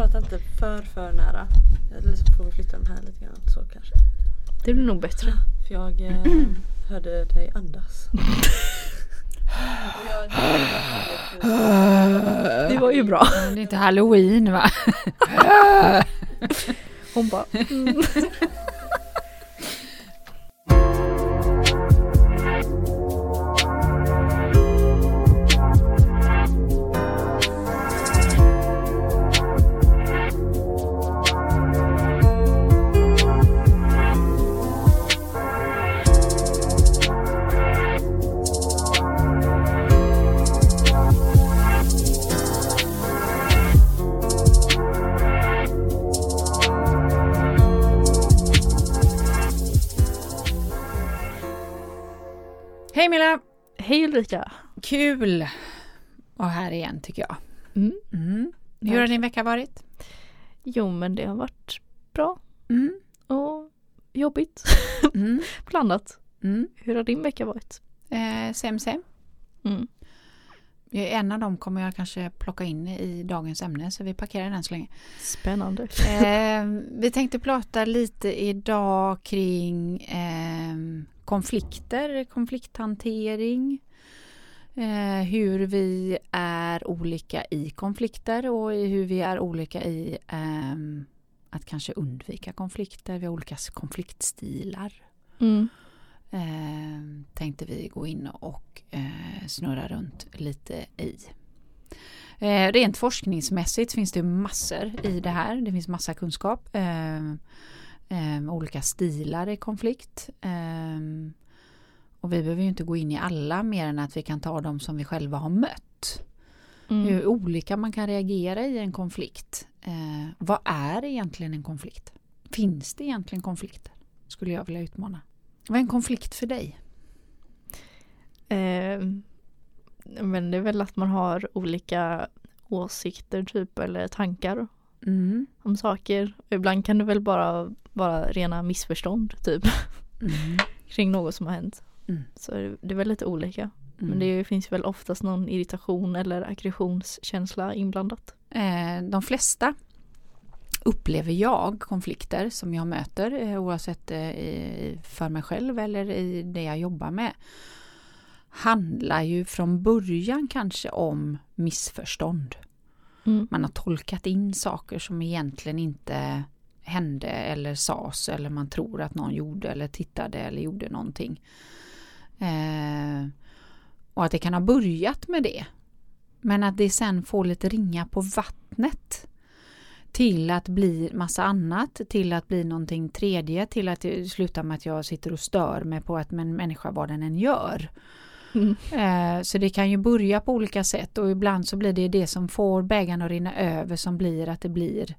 prata inte för för nära. Eller så får vi flytta den här lite grann så kanske. Det blir nog bättre. För jag eh, hörde dig andas. Det var ju bra. Det är inte halloween va? Hon bara mm. Hej Milla! Hej Ulrika. Kul vara här igen tycker jag. Mm. Mm. Hur har din vecka varit? Jo men det har varit bra Mm. och jobbigt. Mm. Blandat. Mm. Hur har din vecka varit? Eh, sem sem. Mm. En av dem kommer jag kanske plocka in i dagens ämne så vi parkerar den så länge. Spännande. Eh, vi tänkte prata lite idag kring eh, konflikter, konflikthantering. Eh, hur vi är olika i konflikter och hur vi är olika i ehm, att kanske undvika konflikter. Vi har olika konfliktstilar. Mm. Eh, tänkte vi gå in och eh, snurra runt lite i. Eh, rent forskningsmässigt finns det massor i det här. Det finns massa kunskap. Eh, olika stilar i konflikt. Eh, och vi behöver ju inte gå in i alla mer än att vi kan ta dem som vi själva har mött. Mm. Hur olika man kan reagera i en konflikt. Eh, vad är egentligen en konflikt? Finns det egentligen konflikter? Skulle jag vilja utmana. Vad är en konflikt för dig? Eh, men det är väl att man har olika åsikter typ eller tankar Mm. om saker. Ibland kan det väl bara vara rena missförstånd typ Mm. kring något som har hänt. Mm. Så det det är väl lite olika. Mm. Men det finns väl oftast någon irritation eller aggressionskänsla inblandat. Eh, de flesta upplever jag konflikter som jag möter eh, oavsett eh, i- för mig själv eller i det jag jobbar med handlar ju från början kanske om missförstånd. Mm. Man har tolkat in saker som egentligen inte hände eller sades eller man tror att någon gjorde eller tittade eller gjorde någonting. Eh, och att det kan ha börjat med det. Men att det sen får lite ringa på vattnet. Till att bli massa annat, till att bli någonting tredje, till att det slutar med att jag sitter och stör mig på att en människa vad den än gör. Mm. Eh, Så det kan ju börja på olika sätt och ibland så blir det det som får bägaren att rinna över som blir att det blir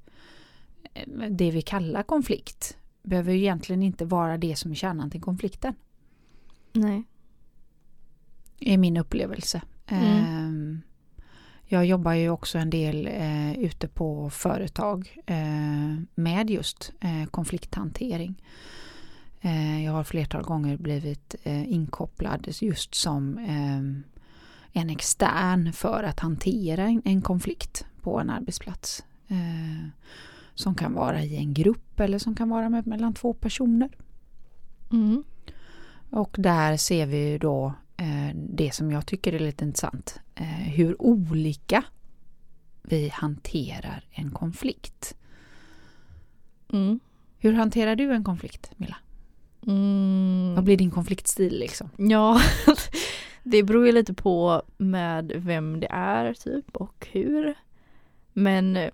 det vi kallar konflikt. Behöver ju egentligen inte vara det som är kärnan till konflikten. Nej. Är min upplevelse. Mm. Ehm, Jag jobbar ju också en del eh, ute på företag eh, med just eh, konflikthantering. Eh, jag har flertal gånger blivit eh, inkopplad just som eh, en extern för att hantera en, en konflikt på en arbetsplats. Som kan vara i en grupp eller som kan vara med, mellan två personer. Mm. Och där ser vi ju då eh, det som jag tycker är lite intressant. Eh, hur olika vi hanterar en konflikt. Mm. Hur hanterar du en konflikt, Milla? Mm. Vad blir din konfliktstil liksom? Ja, det beror ju lite på med vem det är typ och hur. Men eh,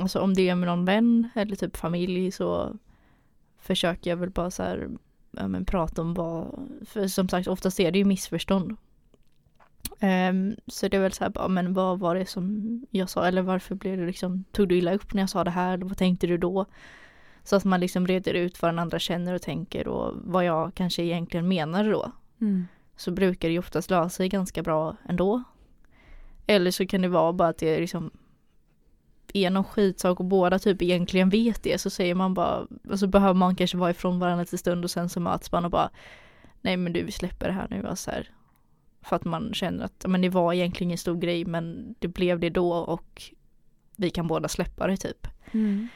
alltså om det är med någon vän eller typ familj så försöker jag väl bara så här, ja, men prata om vad, för som sagt oftast är det ju missförstånd. Ehm, så det är väl så här, bara, men vad var det som jag sa eller varför blev det liksom, tog du illa upp när jag sa det här eller vad tänkte du då? Så att man liksom reder ut vad den andra känner och tänker och vad jag kanske egentligen menade då. Så brukar det ju oftast lösa sig ganska bra ändå. Eller så kan det vara bara att det liksom är någon skitsak och båda typ egentligen vet det så säger man bara, och så behöver man kanske vara ifrån varandra lite stund och sen så möts man och bara Nej men du vi släpper det här nu alltså här. För att man känner att men det var egentligen ingen stor grej men det blev det då och vi kan båda släppa det typ. Mm.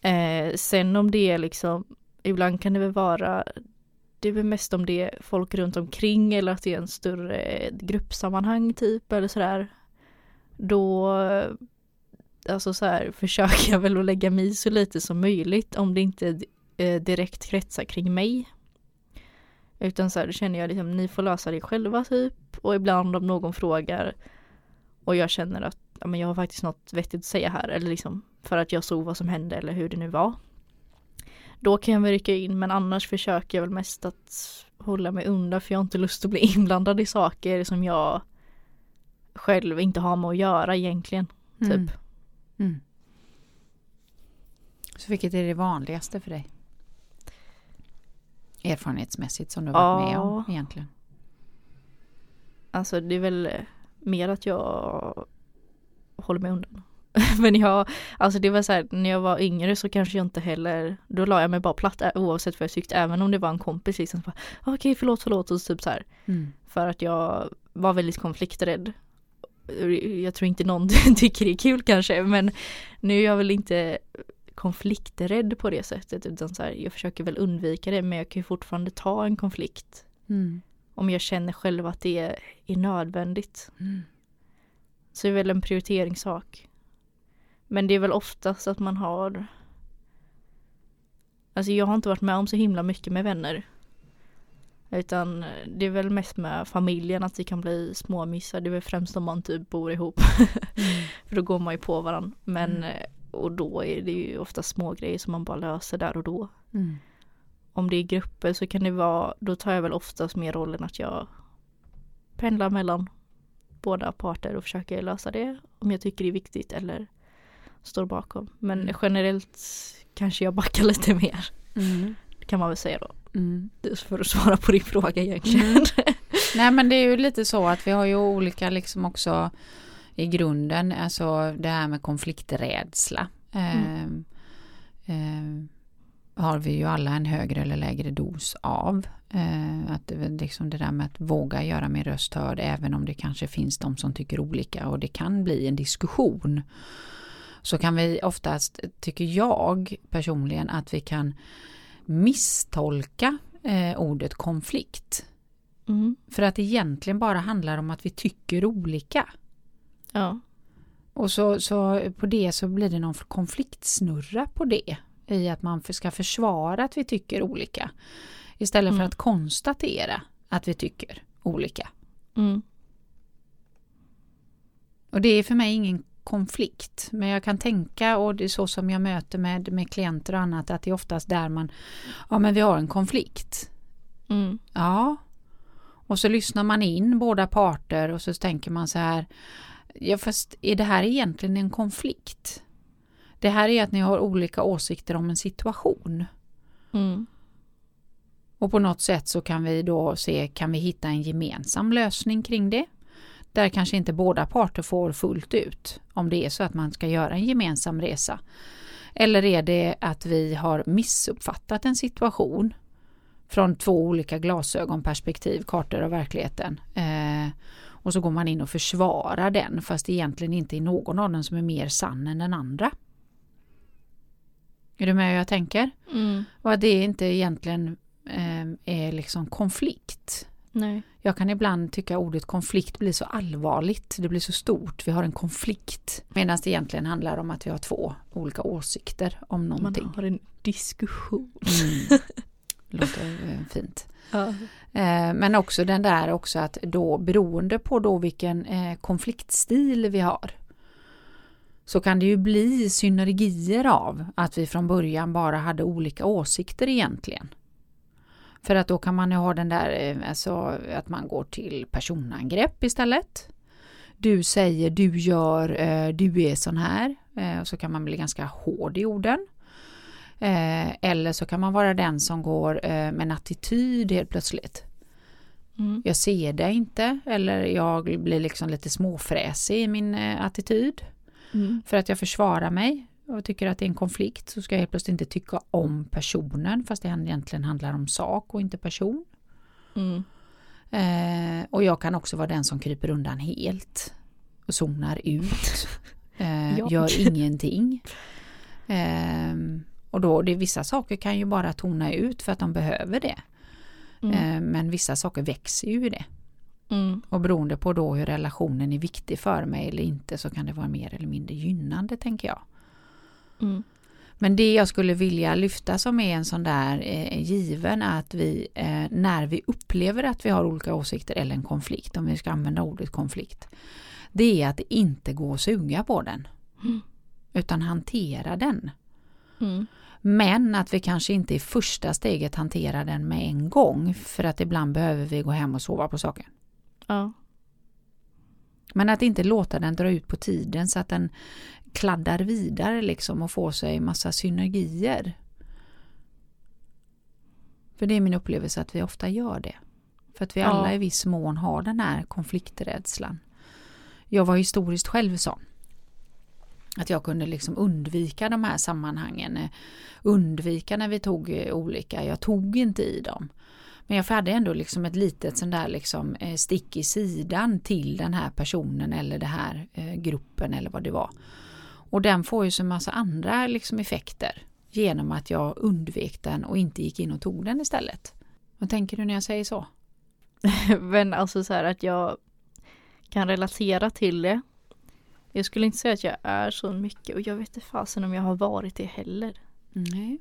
Eh, sen om det är liksom, ibland kan det väl vara, det är väl mest om det är folk runt omkring eller att det är en större gruppsammanhang typ eller sådär. Då, alltså så här, försöker jag väl att lägga mig i så lite som möjligt om det inte eh, direkt kretsar kring mig. Utan så här, då känner jag liksom, ni får lösa det själva typ. Och ibland om någon frågar och jag känner att ja, men jag har faktiskt något vettigt att säga här. Eller liksom för att jag såg vad som hände eller hur det nu var. Då kan jag väl rycka in men annars försöker jag väl mest att hålla mig undan för jag har inte lust att bli inblandad i saker som jag själv inte har med att göra egentligen. Typ. Mm. Mm. Så vilket är det vanligaste för dig? Erfarenhetsmässigt som du har varit med om egentligen? Alltså det är väl mer att jag håller mig undan. Men jag, alltså det var så här, när jag var yngre så kanske jag inte heller, då la jag mig bara platt oavsett vad jag tyckte, även om det var en kompis liksom. Okej, okay, förlåt, förlåt och typ så här. Mm. För att jag var väldigt konflikträdd. Jag tror inte någon tycker det är kul kanske, men nu är jag väl inte konflikträdd på det sättet, utan så här, jag försöker väl undvika det, men jag kan ju fortfarande ta en konflikt. Mm. Om jag känner själv att det är, är nödvändigt. Mm. Så det är väl en prioriteringssak. Men det är väl oftast att man har Alltså jag har inte varit med om så himla mycket med vänner. Utan det är väl mest med familjen att det kan bli småmissar. Det är väl främst om man typ bor ihop. Mm. För då går man ju på varandra. Men mm. och då är det ju ofta små grejer som man bara löser där och då. Mm. Om det är grupper så kan det vara, då tar jag väl oftast mer rollen att jag pendlar mellan båda parter och försöker lösa det om jag tycker det är viktigt eller står bakom. Men mm. generellt kanske jag backar lite mer. Mm. Det kan man väl säga då. Mm. För att svara på din fråga egentligen. Mm. Nej men det är ju lite så att vi har ju olika liksom också i grunden, alltså det här med konflikträdsla. Eh, eh, har vi ju alla en högre eller lägre dos av. Eh, att liksom det där med att våga göra min röst hörd även om det kanske finns de som tycker olika och det kan bli en diskussion. Så kan vi oftast, tycker jag personligen, att vi kan misstolka eh, ordet konflikt. Mm. För att det egentligen bara handlar om att vi tycker olika. Ja. Och så, så på det så blir det någon konfliktsnurra på det i att man ska försvara att vi tycker olika. Istället mm. för att konstatera att vi tycker olika. Mm. Och det är för mig ingen konflikt. Men jag kan tänka, och det är så som jag möter med, med klienter och annat, att det är oftast där man, ja men vi har en konflikt. Mm. Ja. Och så lyssnar man in båda parter och så tänker man så här, ja fast är det här egentligen en konflikt? Det här är att ni har olika åsikter om en situation. Mm. Och på något sätt så kan vi då se, kan vi hitta en gemensam lösning kring det? Där kanske inte båda parter får fullt ut om det är så att man ska göra en gemensam resa. Eller är det att vi har missuppfattat en situation från två olika glasögonperspektiv, kartor av verkligheten. Eh, och så går man in och försvarar den fast egentligen inte är någon av dem som är mer sann än den andra. Är du med hur jag tänker? Mm. Och att det inte egentligen eh, är liksom konflikt. Nej. Jag kan ibland tycka ordet konflikt blir så allvarligt, det blir så stort, vi har en konflikt. Medan det egentligen handlar om att vi har två olika åsikter om någonting. Man har en diskussion. Mm. Låter eh, fint. Ja. Eh, men också den där också att då beroende på då vilken eh, konfliktstil vi har så kan det ju bli synergier av att vi från början bara hade olika åsikter egentligen. För att då kan man ha den där, eh, alltså att man går till personangrepp istället. Du säger, du gör, eh, du är sån här. Eh, och så kan man bli ganska hård i orden. Eller så kan man vara den som går med en attityd helt plötsligt. Mm. Jag ser det inte eller jag blir liksom lite småfräsig i min attityd. Mm. För att jag försvarar mig och tycker att det är en konflikt så ska jag helt plötsligt inte tycka om personen fast det egentligen handlar om sak och inte person. Mm. Eh, och jag kan också vara den som kryper undan helt och zonar ut. eh, gör ingenting. Eh, och då, det, vissa saker kan ju bara tona ut för att de behöver det. Mm. Eh, men vissa saker växer ju i det. Mm. Och beroende på då hur relationen är viktig för mig eller inte så kan det vara mer eller mindre gynnande tänker jag. Mm. Men det jag skulle vilja lyfta som är en sån där eh, given är att vi eh, när vi upplever att vi har olika åsikter eller en konflikt, om vi ska använda ordet konflikt, det är att det inte går att suga på den. Mm. Utan hantera den. Mm. Men att vi kanske inte i första steget hanterar den med en gång för att ibland behöver vi gå hem och sova på saken. Ja. Men att inte låta den dra ut på tiden så att den kladdar vidare liksom och får sig massa synergier. För det är min upplevelse att vi ofta gör det. För att vi Ja. alla i viss mån har den här konflikträdslan. Jag var historiskt själv sån. Att jag kunde liksom undvika de här sammanhangen. eh, Undvika när vi tog eh, olika, jag tog inte i dem. Men jag hade ändå liksom ett litet sån där liksom eh, stick i sidan till den här personen eller den här gruppen eller vad det var. Och den får ju så massa andra liksom effekter genom att jag undvek den och inte gick in och tog den istället. Vad tänker du när jag säger så? Men alltså så här att jag kan relatera till det. Jag skulle inte säga att jag är så mycket och jag vet inte fasen om jag har varit det heller. Nej.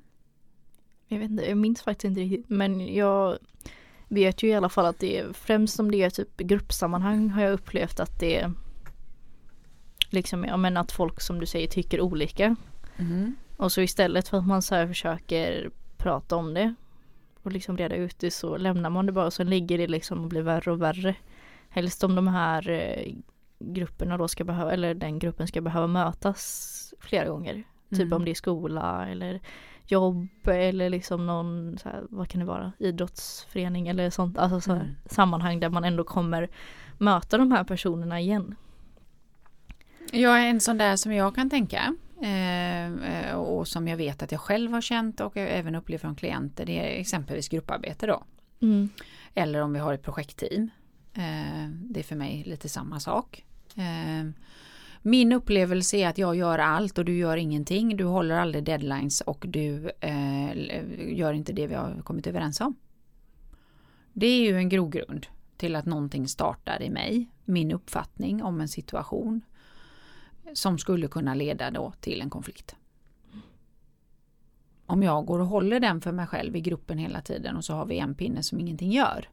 Jag vet inte, jag minns faktiskt inte riktigt men jag vet ju i alla fall att det är främst om det är typ gruppsammanhang har jag upplevt att det är liksom, ja men att folk som du säger tycker olika. Mm. Och så istället för att man så försöker prata om det och liksom reda ut det så lämnar man det bara och så ligger det liksom och blir värre och värre. Helst om de här eh, grupperna då ska behöva, eller den gruppen ska behöva mötas flera gånger. Typ Mm. om det är skola eller jobb eller liksom någon, så här, vad kan det vara, idrottsförening eller sånt. Alltså så här, Mm. sammanhang där man ändå kommer möta de här personerna igen. Jag är en sån där som jag kan tänka eh, och som jag vet att jag själv har känt och jag även upplever från klienter. Det är exempelvis grupparbete då. Mm. Eller om vi har ett projektteam. Eh, det är för mig lite samma sak. Eh, min upplevelse är att jag gör allt och du gör ingenting. Du håller aldrig deadlines och du gör inte det vi har kommit överens om. Det är ju en grogrund till att någonting startar i mig. Min uppfattning om en situation som skulle kunna leda då till en konflikt. Om jag går och håller den för mig själv i gruppen hela tiden och så har vi en pinne som ingenting gör.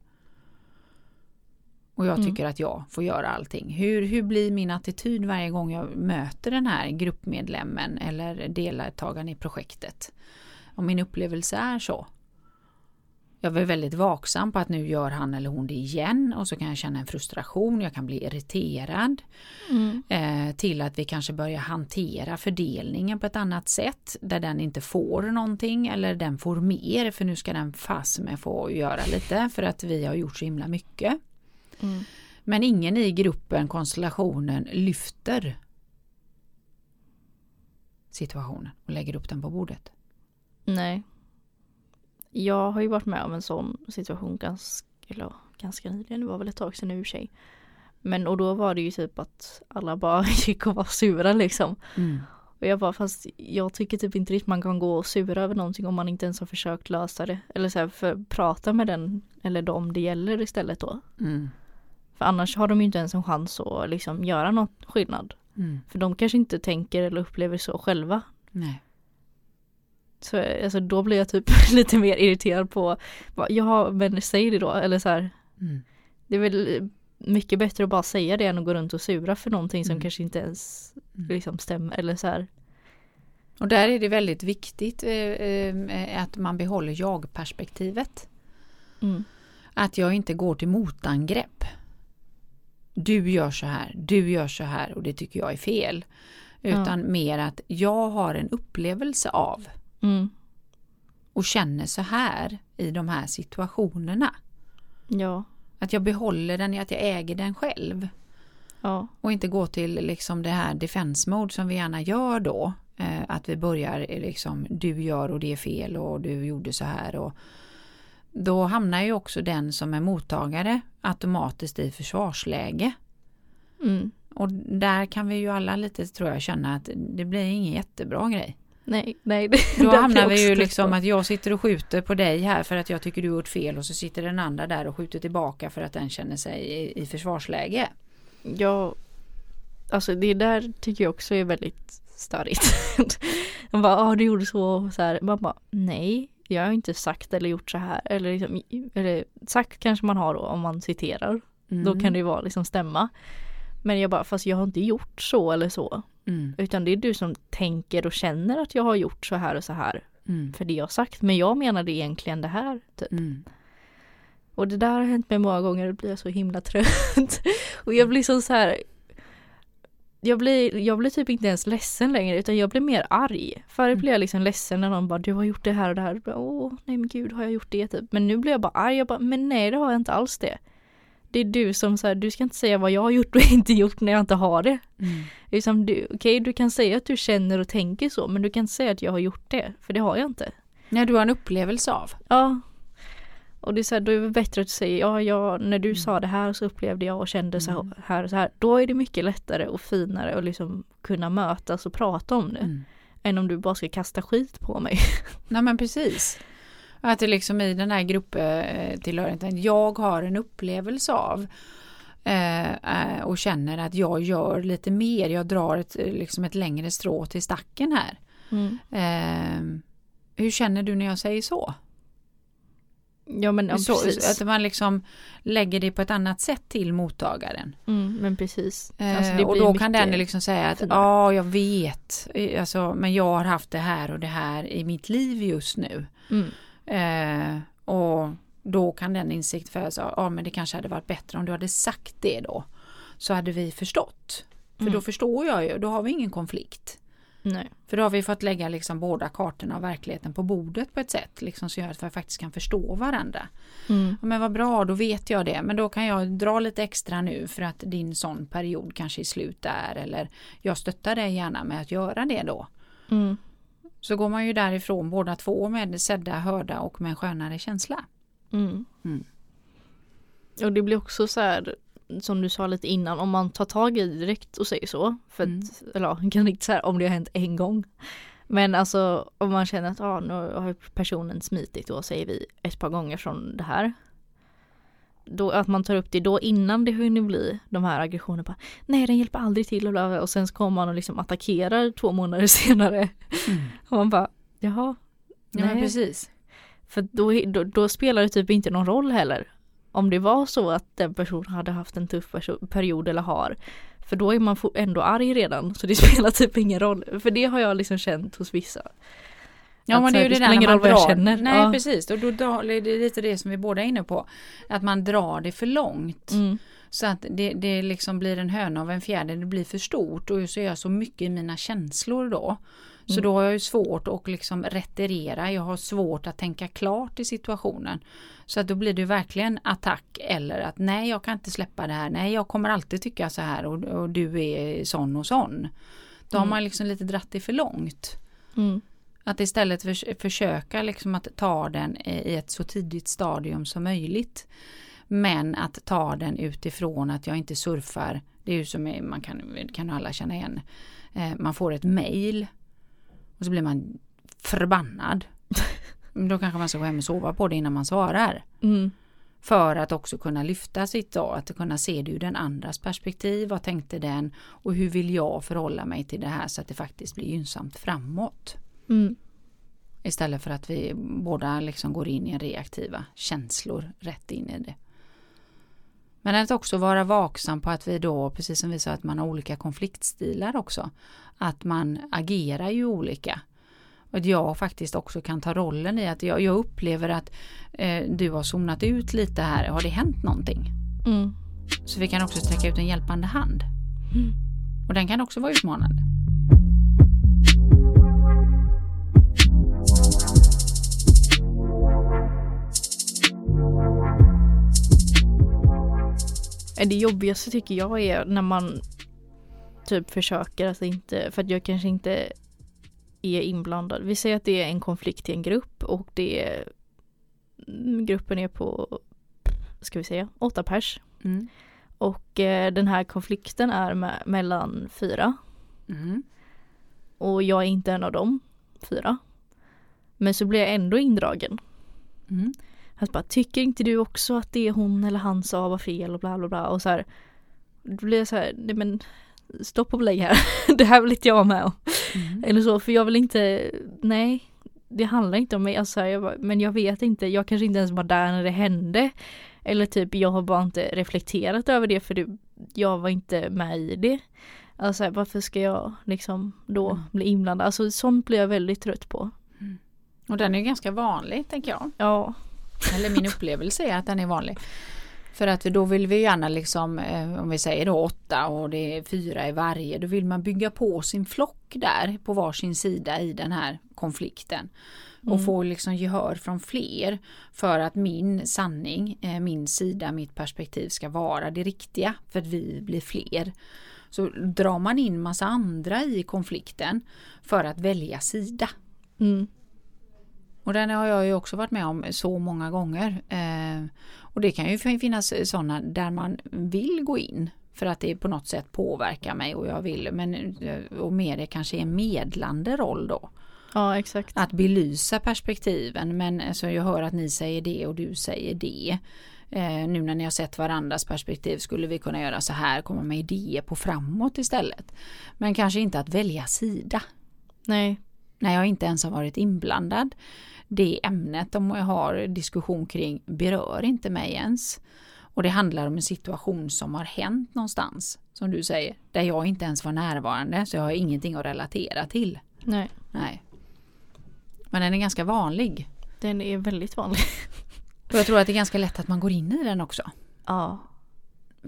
Och jag Mm. tycker att jag får göra allting. Hur, hur blir min attityd varje gång jag möter den här gruppmedlemmen eller deltagaren i projektet? Om min upplevelse är så. Jag var väldigt vaksam på att nu gör han eller hon det igen och så kan jag känna en frustration, jag kan bli irriterad. Mm. Eh, till att vi kanske börjar hantera fördelningen på ett annat sätt där den inte får någonting eller den får mer för nu ska den fast med få göra lite för att vi har gjort så himla mycket. Mm. Men ingen i gruppen, konstellationen lyfter situationen och lägger upp den på bordet. Nej. Jag har ju varit med om en sån situation ganska, eller, ganska nyligen, det var väl ett tag sedan i och för sig. Men och då var det ju typ att alla bara gick och var sura liksom. Och jag bara fast jag tycker typ inte riktigt man kan gå och sura över någonting om man inte ens har försökt lösa det. Eller så här, för prata med den eller dem det gäller istället då. Mm. För annars har de ju inte ens en chans att liksom göra någon skillnad. Mm. För de kanske inte tänker eller upplever så själva. Nej. Så alltså, då blir jag typ lite mer irriterad på, bara, ja men säg det då, eller så här. Mm. Det är väl mycket bättre att bara säga det än att gå runt och sura för någonting som Mm. kanske inte ens Mm. liksom stämmer eller så här. Och där är det väldigt viktigt eh, eh, att man behåller jag-perspektivet. Mm. Att jag inte går till motangrepp. Du gör så här, du gör så här och det tycker jag är fel. Utan mer att jag har en upplevelse av Mm. och känner så här i de här situationerna. Ja, Att jag behåller den, att jag äger den själv. ja, Och inte gå till liksom det här defense mode som vi gärna gör då. Eh, att vi börjar liksom du gör och det är fel och du gjorde så här. Och då hamnar ju också den som är mottagare automatiskt i försvarsläge. mm. Och där kan vi ju alla lite tror jag känna att det blir ingen jättebra grej. Nej, nej. Det, Då hamnar vi ju liksom att jag sitter och skjuter på dig här för att jag tycker du har gjort fel och så sitter den andra där och skjuter tillbaka för att den känner sig i, i försvarsläge. Ja, alltså det där tycker jag också är väldigt störigt. Man bara, ja du gjorde så så här. Man bara, nej, jag har inte sagt eller gjort så här. Eller, liksom, eller sagt kanske man har då om man citerar. Mm. Då kan det ju vara liksom stämma. Men jag bara, fast jag har inte gjort så eller så. Mm. Utan det är du som tänker och känner att jag har gjort så här och så här. Mm. För det jag sagt. Men jag menade egentligen det här. Typ. Mm. Och det där har hänt mig många gånger och då blir jag så himla trött. och jag blir så, så här. Jag blir, jag blir typ inte ens ledsen längre utan jag blir mer arg. Förut Mm. blev jag liksom ledsen när någon bara du har gjort det här och det här. Åh nej men gud har jag gjort det typ. Men nu blir jag bara arg. Jag bara men nej det har jag inte alls det. Det är du som säger du ska inte säga vad jag har gjort och inte gjort när jag inte har det. Mm. Utan du, okej du kan säga att du känner och tänker så men du kan inte säga att jag har gjort det. För det har jag inte. Nej, du har en upplevelse av. Ja. Och det är så här, då är det bättre att säga, ja, ja när du Mm. sa det här så upplevde jag och kände så Mm. här och så här. Då är det mycket lättare och finare att liksom kunna mötas och prata om det. Mm. Än om du bara ska kasta skit på mig. Nej men precis. Att det liksom i den här grupptillhörigheten, jag har en upplevelse av eh, eh, och känner att jag gör lite mer, jag drar ett, eh, liksom ett längre strå till stacken här. Mm. Eh, hur känner du när jag säger så? Ja men ja, så precis. att man liksom lägger det på ett annat sätt till mottagaren. Mm, men precis. Eh, Alltså, och då kan den liksom säga att ja, jag vet, Eh, alltså, men jag har haft det här och det här i mitt liv just nu. Mm. Eh, och då kan den insikt födas, ja men det kanske hade varit bättre om du hade sagt det då. Så hade vi förstått. För Mm. då förstår jag ju, då har vi ingen konflikt. Nej. För då har vi fått lägga liksom båda kartorna av verkligheten på bordet på ett sätt liksom som gör att vi faktiskt kan förstå varandra. Mm. Ja, men vad bra, då vet jag det. Men då kan jag dra lite extra nu för att din sån period kanske är slut där. Eller jag stöttar dig gärna med att göra det då. Mm. Så går man ju därifrån båda två med sedda, hörda och med en skönare känsla. Mm. Mm. Och det blir också så här som du sa lite innan, om man tar tag i direkt och säger så. För att, Mm. eller ja, kan inte så här om det har hänt en gång. Men alltså om man känner att ah, nu har personen smitit då säger vi ett par gånger från det här. Då, att man tar upp det då innan det hunnit bli de här aggressionerna. Nej den hjälper aldrig till och, bla, och sen så kommer man och liksom attackerar två månader senare. Och man bara jaha. Ja, nej. precis. För då, då, då spelar det typ inte någon roll heller. Om det var så att den personen hade haft en tuff period eller har. För då är man ändå arg redan så det spelar typ ingen roll. För det har jag liksom känt hos vissa. Ja men det är ju det det där när man vad jag drar. känner. Nej Ja. precis, och då drar, det är lite det som vi båda är inne på. Att man drar det för långt. Mm. Så att det, det liksom blir en höna av en fjäder, det blir för stort och så är jag så mycket i mina känslor då. Så Mm. då har jag ju svårt att liksom retirera, jag har svårt att tänka klart i situationen. Så att då blir det verkligen attack eller att nej jag kan inte släppa det här, nej jag kommer alltid tycka så här och, och du är sån och sån. Då har Mm. man liksom lite dratt det för långt. Mm. Att istället för, försöka liksom att ta den i ett så tidigt stadium som möjligt. Men att ta den utifrån att jag inte surfar. Det är ju som man kan, kan alla känna igen. Eh, man får ett mail och så blir man förbannad. Då kanske man ska gå hem och sova på det innan man svarar. Mm. För att också kunna lyfta sitt då, att kunna se det ur den andras perspektiv. Vad tänkte den? Och hur vill jag förhålla mig till det här så att det faktiskt blir gynnsamt framåt. Mm. Istället för att vi båda liksom går in i reaktiva känslor rätt in i det. Men att också vara vaksam på att vi då, precis som vi sa, att man har olika konfliktstilar också. Att man agerar ju olika. Och att jag faktiskt också kan ta rollen i att jag, jag upplever att eh, du har zonat ut lite här. Har det hänt någonting? Mm. Så vi kan också sträcka ut en hjälpande hand. Mm. Och den kan också vara utmanande. Det jobbigaste tycker jag är när man typ försöker att inte, för att jag kanske inte är inblandad. Vi säger att det är en konflikt i en grupp och det är, mm, gruppen är på, ska vi säga, åtta pers. Mm. Och eh, den här konflikten är med, mellan fyra Mm. och jag är inte en av dem fyra. Men så blir jag ändå indragen. Mm. Han bara, tycker inte du också att det hon eller han sa var fel och bla bla bla och så här. Då blir jag så här, nej men stopp och belägg här. det här vill inte jag vara med om. Mm. Eller så, för jag vill inte, nej. Det handlar inte om mig, alltså, jag bara, men jag vet inte, jag kanske inte ens var där när det hände. Eller typ, jag har bara inte reflekterat över det för det, jag var inte med i det. Alltså varför ska jag liksom då Mm. bli inblandad? Alltså sånt blir jag väldigt trött på. Och den är ju ganska vanlig tänker jag. Ja, Eller min upplevelse är att den är vanlig. För att då vill vi gärna liksom, eh, om vi säger då åtta och det är fyra i varje, då vill man bygga på sin flock där på varsin sida i den här konflikten. Och Mm. få liksom gehör från fler för att min sanning, eh, min sida, mitt perspektiv ska vara det riktiga för att vi blir fler. Så drar man in massa andra i konflikten för att välja sida. mm, Och den har jag ju också varit med om så många gånger. Eh, och det kan ju finnas sådana där man vill gå in för att det på något sätt påverkar mig och jag vill, men eh, och mer det kanske är en medlande roll då. ja exakt. Att belysa perspektiven men alltså, jag hör att ni säger det och du säger det. Eh, nu när ni har sett varandras perspektiv skulle vi kunna göra så här, komma med idéer på framåt istället. Men kanske inte att välja sida Nej, när jag inte ens har varit inblandad. Det ämnet de jag har diskussion kring berör inte mig ens. Och det handlar om en situation som har hänt någonstans, som du säger, där jag inte ens var närvarande, så jag har ingenting att relatera till. nej. Nej. Men den är ganska vanlig. Den är väldigt vanlig. Och jag tror att det är ganska lätt att man går in i den också. Ja.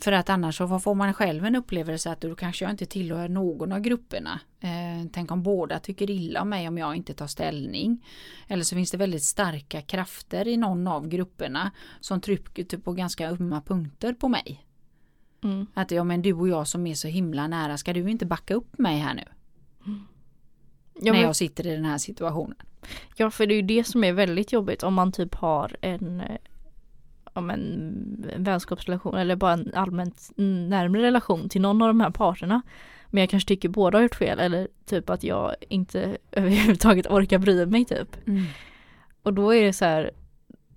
För att annars så får man själv en upplevelse att då kanske jag inte tillhör någon av grupperna. Eh, tänk om båda tycker illa om mig om jag inte tar ställning. Eller så finns det väldigt starka krafter i någon av grupperna som trycker typ på ganska ömma punkter på mig. Mm. Att ja men du och jag som är så himla nära, ska du inte backa upp mig här nu? Ja, när men, jag sitter i den här situationen. ja, för det är ju det som är väldigt jobbigt om man typ har en eh, om en vänskapsrelation eller bara en allmänt närmare relation till någon av de här parterna. Men jag kanske tycker båda har gjort fel eller typ att jag inte överhuvudtaget orkar bry mig typ. Och då är det så här,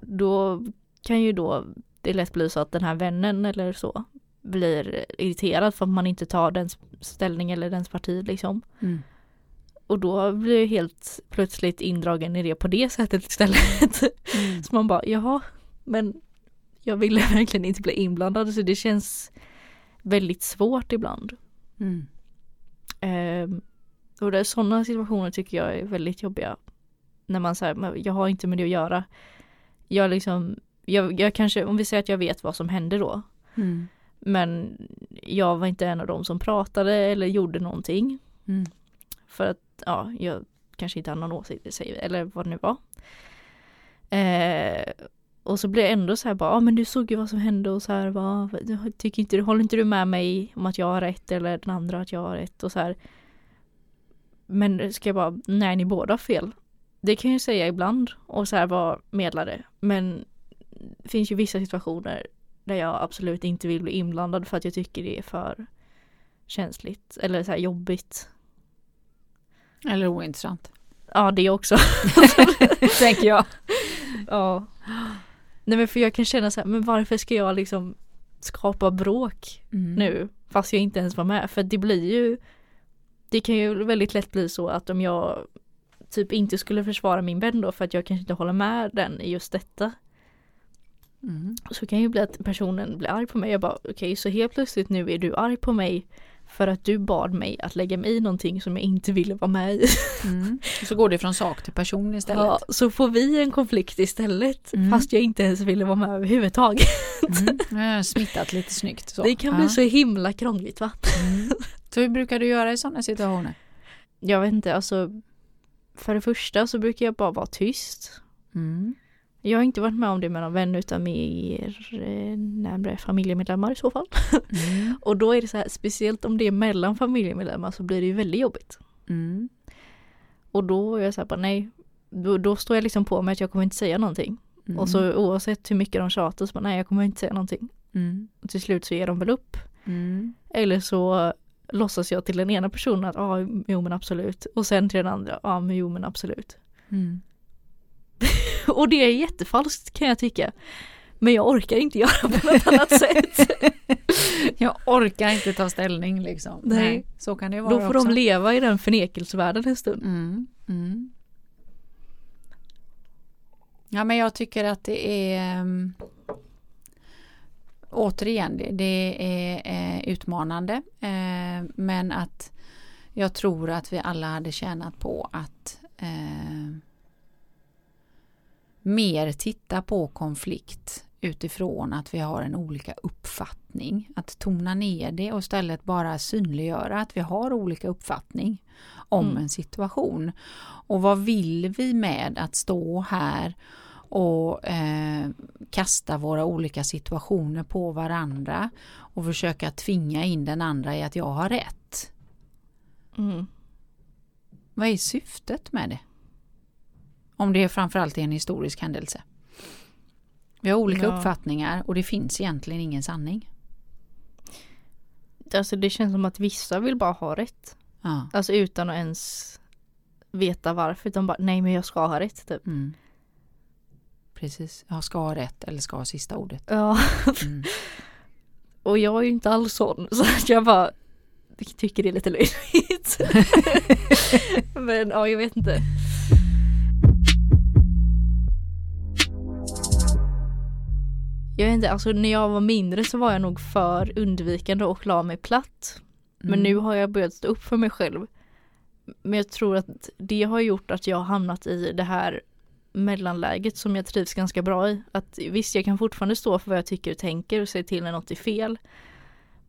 då kan ju då det lätt bli så att den här vännen eller så blir irriterad för att man inte tar dens ställning eller dens parti liksom. Mm. Och då blir jag helt plötsligt indragen i det på det sättet istället. Mm. Så man bara, jaha, men jag ville verkligen inte bli inblandad så det känns väldigt svårt ibland. Mm. Ehm, och det är sådana situationer tycker jag är väldigt jobbiga. När man säger, "Men jag har inte med det att göra. Jag liksom, jag, jag kanske, om vi säger att jag vet vad som hände då. Mm. Men jag var inte en av dem som pratade eller gjorde någonting. Mm. För att, ja, jag kanske inte hade någon åsikt, eller vad det nu var. Eh, och så blir jag ändå så här bara, ja men du såg ju vad som hände och så här, va, tycker inte du, håller inte du med mig om att jag har rätt eller den andra att jag har rätt och så här. Men ska jag bara, nej ni båda har fel. Det kan jag ju säga ibland och så här vara medlare. Men det finns ju vissa situationer där jag absolut inte vill bli inblandad för att jag tycker det är för känsligt eller så här jobbigt. Eller ointressant. Ja det också. Tänker jag. ja. Nej men för jag kan känna så här, men varför ska jag liksom skapa bråk Mm. nu fast jag inte ens var med? För det blir ju Det kan ju väldigt lätt bli så att om jag typ inte skulle försvara min vän då för att jag kanske inte håller med den i just detta Mm. så kan ju bli att personen blir arg på mig. Jag bara okej så helt plötsligt nu är du arg på mig för att du bad mig att lägga mig i någonting som jag inte ville vara med i. Mm. Så går det från sak till person istället. Ja, så får vi en konflikt istället Mm. fast jag inte ens ville vara med överhuvudtaget. Mm. Smittat lite snyggt. Så. Det kan bli så himla krångligt va? Mm. Så hur brukar du göra i sådana situationer? Jag vet inte, alltså för det första så brukar jag bara vara tyst. Mm. Jag har inte varit med om det med någon vän utan mer eh, närmare familjemedlemmar i så fall. Mm. Och då är det så här, speciellt om det är mellan familjemedlemmar så blir det ju väldigt jobbigt. Mm. Och då är jag så här bara nej, då, då står jag liksom på mig att jag kommer inte säga någonting. Mm. Och så oavsett hur mycket de tjatar så bara nej jag kommer inte säga någonting. Mm. Och till slut så ger de väl upp. Mm. Eller så låtsas jag till den ena personen att ja, jo men absolut. Och sen till den andra, ja men jo men absolut. Mm. Och det är jättefalskt kan jag tycka. Men jag orkar inte göra på något annat sätt. Jag orkar inte ta ställning liksom. Nej. så kan det vara Då får också. de leva i den förnekelsevärlden en stund. Mm, mm. Ja men jag tycker att det är um, återigen det, det är eh, utmanande eh, men att jag tror att vi alla hade tjänat på att eh, mer titta på konflikt utifrån att vi har en olika uppfattning. Att tona ner det och istället bara synliggöra att vi har olika uppfattning om Mm. en situation. Och vad vill vi med att stå här och eh, kasta våra olika situationer på varandra och försöka tvinga in den andra i att jag har rätt. Mm. Vad är syftet med det? Om det framförallt är en historisk händelse. Vi har olika Ja. uppfattningar och det finns egentligen ingen sanning. Alltså det känns som att vissa vill bara ha rätt. Ja. Alltså utan att ens veta varför. Utan bara nej men jag ska ha rätt typ. Mm. Precis, jag ska ha rätt eller ska ha sista ordet. Ja. Mm. Och jag är ju inte alls sån. Så att jag bara tycker det är lite löjligt. men ja jag vet inte. Jag vet inte, alltså när jag var mindre så var jag nog för undvikande och la mig platt. Men Mm. nu har jag börjat stå upp för mig själv. Men jag tror att det har gjort att jag har hamnat i det här mellanläget som jag trivs ganska bra i. Att visst, jag kan fortfarande stå för vad jag tycker och tänker och säga till när något är fel.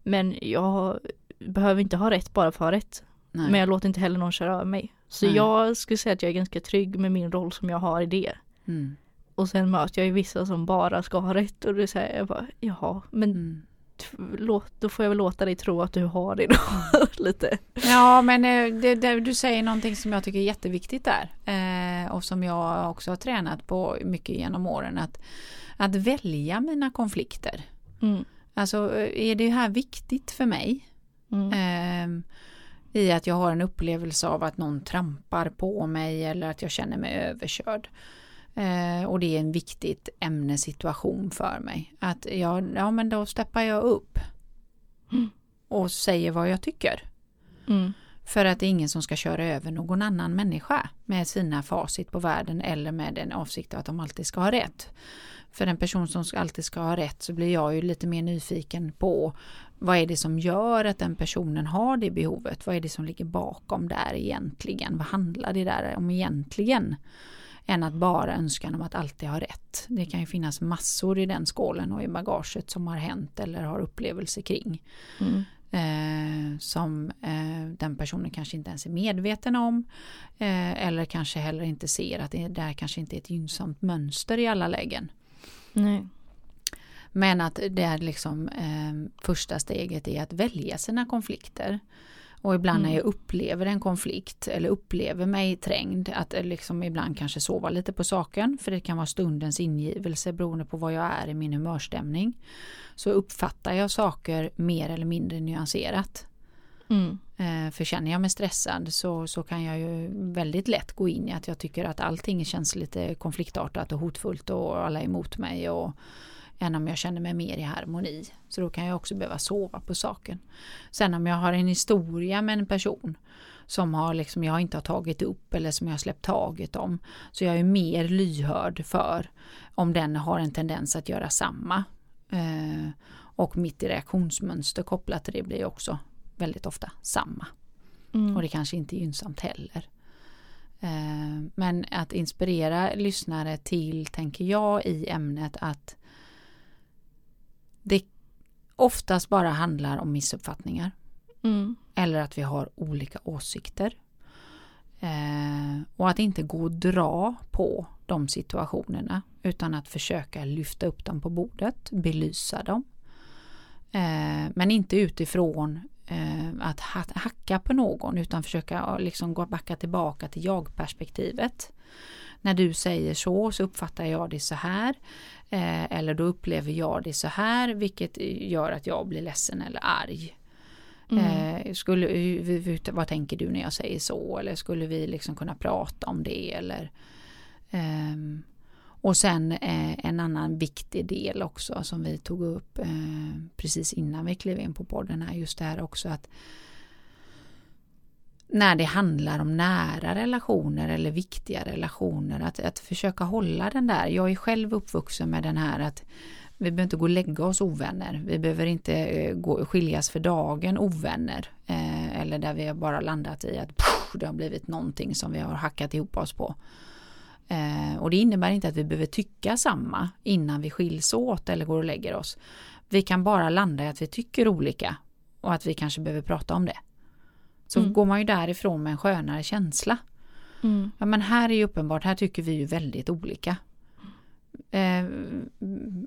Men jag behöver inte ha rätt bara för att ha rätt. Nej. Men jag låter inte heller någon köra över mig. Så Nej. jag skulle säga att jag är ganska trygg med min roll som jag har i det. Mm. Och sen möter jag ju vissa som bara ska ha rätt och det säger jag bara jaha men Mm. låt, då får jag väl låta dig tro att du har det då lite. Ja men eh, det, det, du säger någonting som jag tycker är jätteviktigt där eh, och som jag också har tränat på mycket genom åren att, att välja mina konflikter. Mm. Alltså eh, är det här viktigt för mig? Mm. Ehm, I att jag har en upplevelse av att någon trampar på mig eller att jag känner mig överkörd. Eh, och det är en viktigt ämnessituation för mig. Att jag, ja men då steppar jag upp. Mm. Och säger vad jag tycker. Mm. För att det är ingen som ska köra över någon annan människa med sina facit på världen eller med den avsikt att de alltid ska ha rätt. För en person som alltid ska ha rätt så blir jag ju lite mer nyfiken på vad är det som gör att den personen har det behovet? Vad är det som ligger bakom där egentligen? Vad handlar det där om egentligen? Än att bara önskan om att alltid ha rätt. Det kan ju finnas massor i den skålen och i bagaget som har hänt eller har upplevelser kring Mm. eh, som eh, den personen kanske inte ens är medveten om eh, eller kanske heller inte ser att det där kanske inte är ett gynnsamt mönster i alla lägen. Nej. Men att det är liksom eh, första steget är att välja sina konflikter. Och ibland Mm. när jag upplever en konflikt eller upplever mig trängd att eh, liksom ibland kanske sova lite på saken för det kan vara stundens ingivelse beroende på vad jag är i min humörstämning. Så uppfattar jag saker mer eller mindre nyanserat. Mm. Eh, För känner jag mig stressad så, så kan jag ju väldigt lätt gå in i att jag tycker att allting känns lite konfliktartat och hotfullt och alla är emot mig och än om jag känner mig mer i harmoni. Så då kan jag också behöva sova på saken. Sen om jag har en historia med en person som har liksom jag inte har tagit upp eller som jag har släppt taget om så jag är mer lyhörd för om den har en tendens att göra samma. Eh, och mitt reaktionsmönster kopplat till det blir också väldigt ofta samma. Mm. Och det kanske inte är gynnsamt heller. Eh, Men att inspirera lyssnare till, tänker jag, i ämnet att det oftast bara handlar om missuppfattningar. Mm. Eller att vi har olika åsikter. Eh, och att inte gå och dra på de situationerna utan att försöka lyfta upp dem på bordet, belysa dem. Eh, men inte utifrån eh, att ha- hacka på någon utan försöka liksom gå backa tillbaka till jag-perspektivet. när du säger så så uppfattar jag det så här. Eh, eller då upplever jag det så här vilket gör att jag blir ledsen eller arg. Mm. Eh, skulle, vad tänker du när jag säger så? Eller skulle vi liksom kunna prata om det? Eller, ehm, och sen eh, en annan viktig del också som vi tog upp eh, precis innan vi klev in på podden är just det här också att när det handlar om nära relationer eller viktiga relationer att, att försöka hålla den där. Jag är själv uppvuxen med den här att vi behöver inte gå och lägga oss ovänner. Vi behöver inte eh, gå, skiljas för dagen ovänner. Eh, eller där vi har bara landat i att pff, det har blivit någonting som vi har hackat ihop oss på. Eh, och det innebär inte att vi behöver tycka samma innan vi skiljs åt eller går och lägger oss. Vi kan bara landa i att vi tycker olika och att vi kanske behöver prata om det. Så Mm. går man ju därifrån med en skönare känsla. Mm. Ja men här är ju uppenbart, här tycker vi ju väldigt olika. Eh,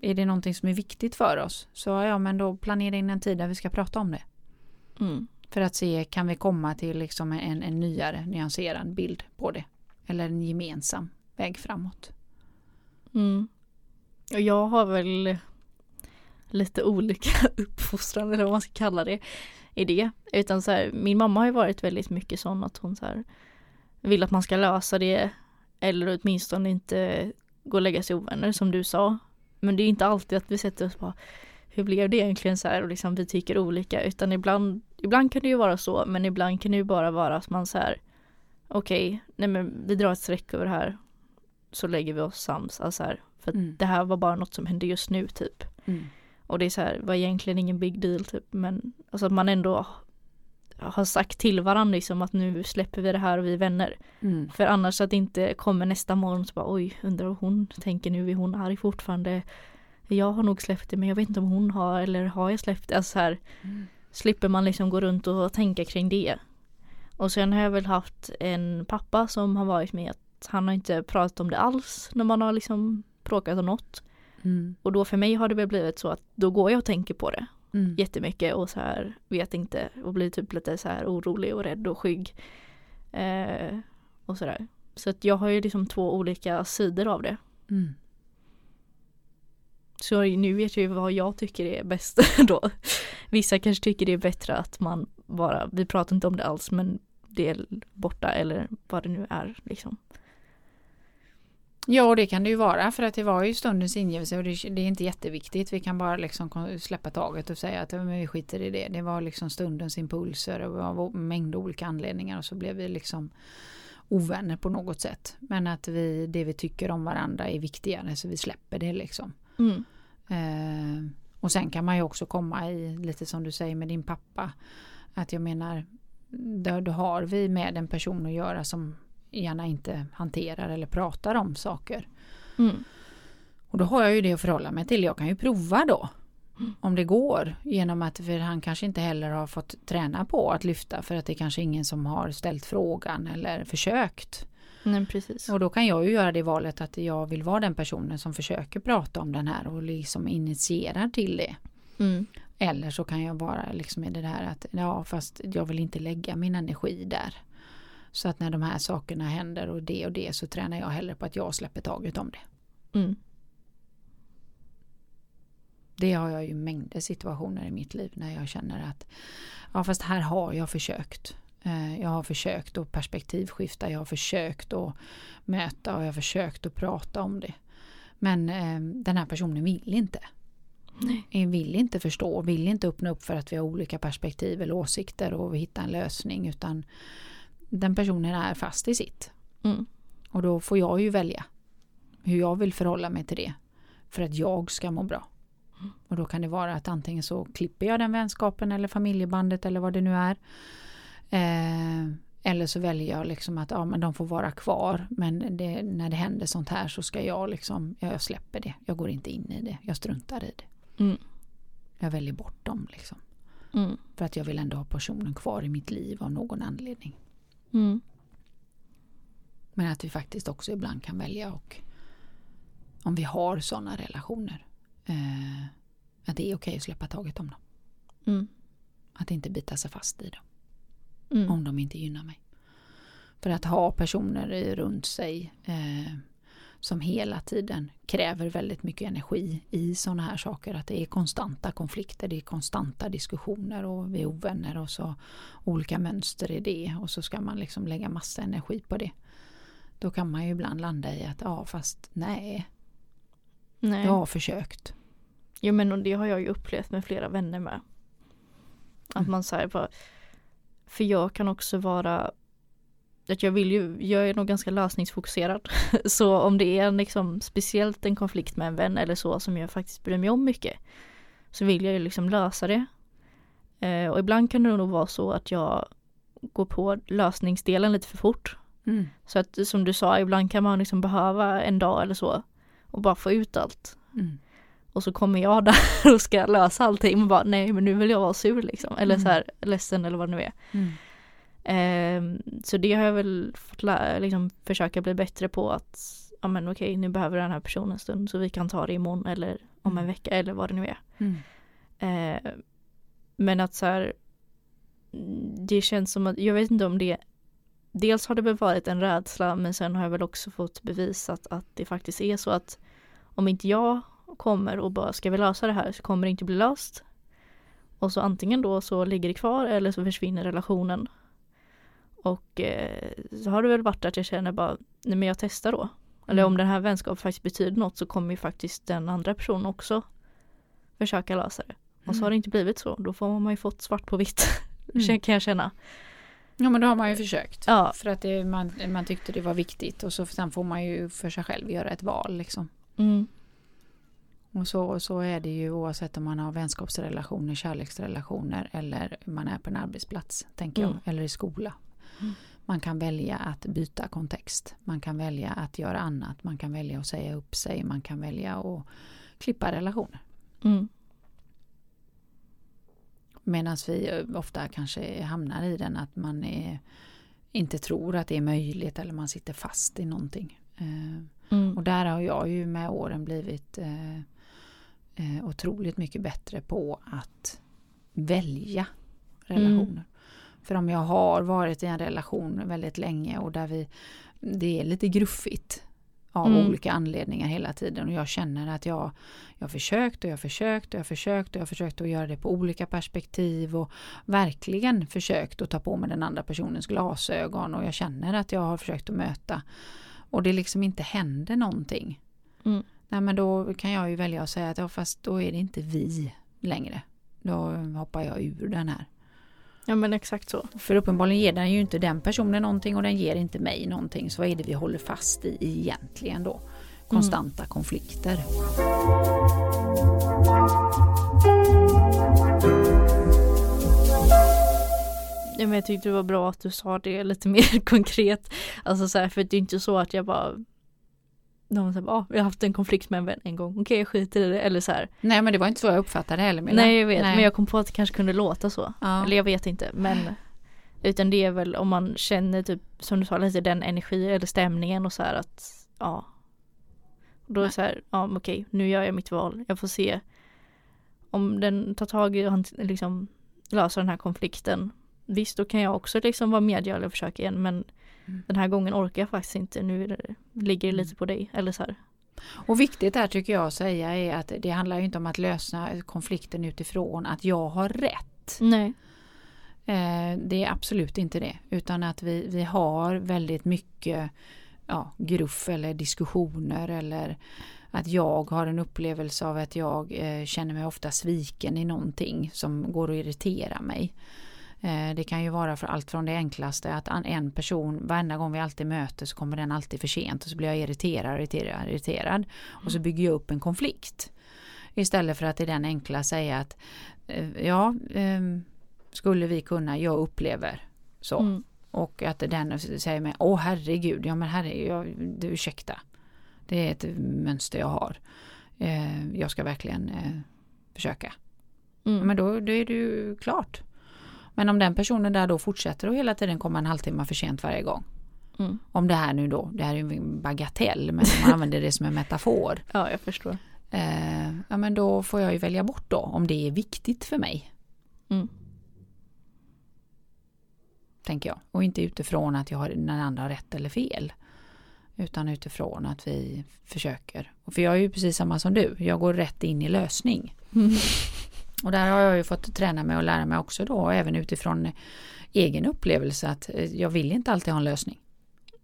är det någonting som är viktigt för oss så ja men då planera in en tid där vi ska prata om det. Mm. För att se kan vi komma till liksom en, en nyare nyanserad bild på det. Eller en gemensam väg framåt. Mm. Och jag har väl lite olika uppfostran eller vad man ska kalla det i det. Utan så här, min mamma har ju varit väldigt mycket sån att hon så här vill att man ska lösa det eller åtminstone inte gå och lägga sig ovänner som du sa. Men det är inte alltid att vi sätter oss på hur blev det egentligen så här och liksom vi tycker olika utan ibland, ibland kan det ju vara så men ibland kan det ju bara vara att man så här okej, nej men vi drar ett streck över det här så lägger vi oss sams. Alltså här, för Mm. det här var bara något som hände just nu typ. Mm. Och det är så här, var egentligen ingen big deal typ men alltså att man ändå har sagt till varandra liksom att nu släpper vi det här och vi är vänner. Mm. För annars att det inte kommer nästa morgon så bara oj undrar vad hon tänker nu, är hon arg fortfarande? Jag har nog släppt det men jag vet inte om hon har eller har jag släppt det? Alltså så här, Mm. slipper man liksom gå runt och tänka kring det. Och sen har jag väl haft en pappa som har varit med att han har inte pratat om det alls när man har liksom bråkat om något. Mm. Och då för mig har det väl blivit så att då går jag och tänker på det Mm. jättemycket och så här vet inte och blir typ lite så här orolig och rädd och skygg. Eh, och sådär. Så att jag har ju liksom två olika sidor av det. Mm. Så nu vet jag ju vad jag tycker är bäst då. Vissa kanske tycker det är bättre att man bara, vi pratar inte om det alls men det är borta eller vad det nu är liksom. Ja, det kan det ju vara för att det var ju stundens ingivelse och det, det är inte jätteviktigt. Vi kan bara liksom släppa taget och säga att men vi skiter i det. Det var liksom stundens impulser och av mängd olika anledningar och så blev vi liksom ovänner på något sätt. Men att vi, det vi tycker om varandra är viktigare så vi släpper det liksom. Mm. Eh, och sen kan man ju också komma i lite som du säger med din pappa. Att jag menar, då, då har vi med en person att göra som gärna inte hanterar eller pratar om saker. Mm. Och då har jag ju det att förhålla mig till. Jag kan ju prova då. Om det går. Genom att för han kanske inte heller har fått träna på att lyfta för att det är kanske ingen som har ställt frågan eller försökt. Nej precis. Och då kan jag ju göra det valet att jag vill vara den personen som försöker prata om den här och liksom initierar till det. Mm. Eller så kan jag vara liksom i det här att ja fast jag vill inte lägga min energi där. Så att när de här sakerna händer och det och det så tränar jag hellre på att jag släpper taget om det. Mm. Det har jag ju mängder situationer i mitt liv när jag känner att ja fast här har jag försökt. Eh, Jag har försökt att perspektivskifta, jag har försökt att möta och jag har försökt att prata om det. Men eh, den här personen vill inte. Nej. Vill inte förstå, vill inte öppna upp för att vi har olika perspektiv eller åsikter och hitta en lösning utan den personen är fast i sitt. Mm. Och då får jag ju välja hur jag vill förhålla mig till det. För att jag ska må bra. Och då kan det vara att antingen så klipper jag den vänskapen eller familjebandet eller vad det nu är. Eh, eller så väljer jag liksom att ja, men de får vara kvar. Men det, när det händer sånt här så ska jag liksom, ja, jag släpper det. Jag går inte in i det. Jag struntar i det. Mm. Jag väljer bort dem liksom. Mm. För att jag vill ändå ha personen kvar i mitt liv av någon anledning. Mm. Men att vi faktiskt också ibland kan välja och om vi har sådana relationer eh, att det är okej att släppa taget om dem. Mm. Att inte bita sig fast i dem Mm. om de inte gynnar mig. För att ha personer runt sig eh, som hela tiden kräver väldigt mycket energi i sådana här saker. Att det är konstanta konflikter, det är konstanta diskussioner och vi är ovänner och så olika mönster i det och så ska man liksom lägga massa energi på det. Då kan man ju ibland landa i att ja fast nej, Nej. jag har försökt. Jo men och det har jag ju upplevt med flera vänner med. Att Mm. man säger bara För jag kan också vara att jag vill ju, jag är nog ganska lösningsfokuserad. Så om det är en liksom speciellt en konflikt med en vän eller så som jag faktiskt bryr mig om mycket. Så vill jag ju liksom lösa det. Eh, och ibland kan det nog vara så att jag går på lösningsdelen lite för fort. Mm. Så att som du sa, ibland kan man liksom behöva en dag eller så och bara få ut allt. Mm. Och så kommer jag där och ska lösa allting och bara nej men nu vill jag vara sur liksom. Eller Mm. så här ledsen eller vad det nu är. Mm. Ehm, så det har jag väl fått liksom försöka bli bättre på att ja men okej nu behöver den här personen en stund så vi kan ta det imorgon eller om en Mm. vecka eller vad det nu är. Mm. Ehm, men att så här det känns som att, jag vet inte om det Dels har det väl varit en rädsla men sen har jag väl också fått bevisat att det faktiskt är så att om inte jag kommer och bara ska vi lösa det här så kommer det inte bli löst. Och så antingen då så ligger det kvar eller så försvinner relationen. Och eh, så har det väl varit att jag känner bara, nej men jag testar då. Eller Mm. om den här vänskapen faktiskt betyder något så kommer ju faktiskt den andra personen också försöka lösa det. Och så har det inte blivit så, då får man ju fått svart på vitt. Mm. kan jag känna. Ja men då har man ju försökt. Ja, För att det, man, man tyckte det var viktigt och så sen får man ju för sig själv göra ett val liksom. mm, Och så, så är det ju oavsett om man har vänskapsrelationer, kärleksrelationer eller man är på en arbetsplats, tänker Mm. jag, eller i skola. Mm. Man kan välja att byta kontext. Man kan välja att göra annat. Man kan välja att säga upp sig. Man kan välja att klippa relationer. mm, Medan vi eh, ofta kanske hamnar i den att man är, inte tror att det är möjligt eller man sitter fast i någonting. Eh, mm, Och där har jag ju med åren blivit eh, eh, otroligt mycket bättre på att välja relationer. För om jag har varit i en relation väldigt länge och där vi, det är lite gruffigt av Mm. olika anledningar hela tiden och jag känner att jag, jag har försökt och jag har försökt och jag har försökt och jag har försökt att göra det på olika perspektiv och verkligen försökt att ta på mig den andra personens glasögon och jag känner att jag har försökt att möta och det liksom inte händer någonting. Mm. Nej men då kan jag ju välja att säga att ja, fast då är det inte vi längre. Då hoppar jag ur den här. Ja men exakt så. För uppenbarligen ger den ju inte den personen någonting och den ger inte mig någonting. Så vad är det vi håller fast i egentligen då? Konstanta konflikter. Ja, men jag tyckte det var bra att du sa det lite mer konkret. Alltså så här, för det är inte så att jag bara de säger ah, jag har haft en konflikt med en vän en gång, okej jag skiter i det eller så här. Nej men det var inte så jag uppfattade det heller. Milla. Nej jag vet, Nej. men jag kom på att det kanske kunde låta så. Ja. Eller jag vet inte, men utan det är väl om man känner typ som du sa lite den energi eller stämningen och så här att ja. Då är det så här, ja okej nu gör jag mitt val, jag får se om den tar tag i och liksom löser den här konflikten. Visst då kan jag också liksom vara medgörlig och försöka igen men. Den här gången orkar jag faktiskt inte, nu det, ligger det lite på dig eller så här. Och viktigt där tycker jag att säga är att det handlar ju inte om att lösa konflikten utifrån att jag har rätt. Nej. Eh, det är absolut inte det. Utan att vi, vi har väldigt mycket ja, gruff eller diskussioner eller att jag har en upplevelse av att jag eh, känner mig ofta sviken i någonting som går att irritera mig. Eh, det kan ju vara för allt från det enklaste att en person, varenda gång vi alltid möter så kommer den alltid för sent och så blir jag irriterad, irriterad, irriterad och så bygger jag upp en konflikt. Istället för att i den enkla säga att eh, ja, ehm, skulle vi kunna, jag upplever så. Mm. Och att den säger mig, åh herregud, ja men herregud, jag, du, ursäkta. Det är ett mönster jag har. Eh, jag ska verkligen försöka. Mm. Men då, då är det ju klart. Men om den personen där då fortsätter och hela tiden komma en halvtimme för sent varje gång. Mm. Om det här nu då, det här är ju en bagatell men man använder det som en metafor. Ja jag förstår. Eh, ja men då får jag ju välja bort då om det är viktigt för mig. Mm. Tänker jag. Och inte utifrån att jag har, den andra rätt eller fel. Utan utifrån att vi försöker. För jag är ju precis samma som du. Jag går rätt in i lösning. Och där har jag ju fått träna mig och lära mig också då. Även utifrån egen upplevelse att eh, jag vill inte alltid ha en lösning.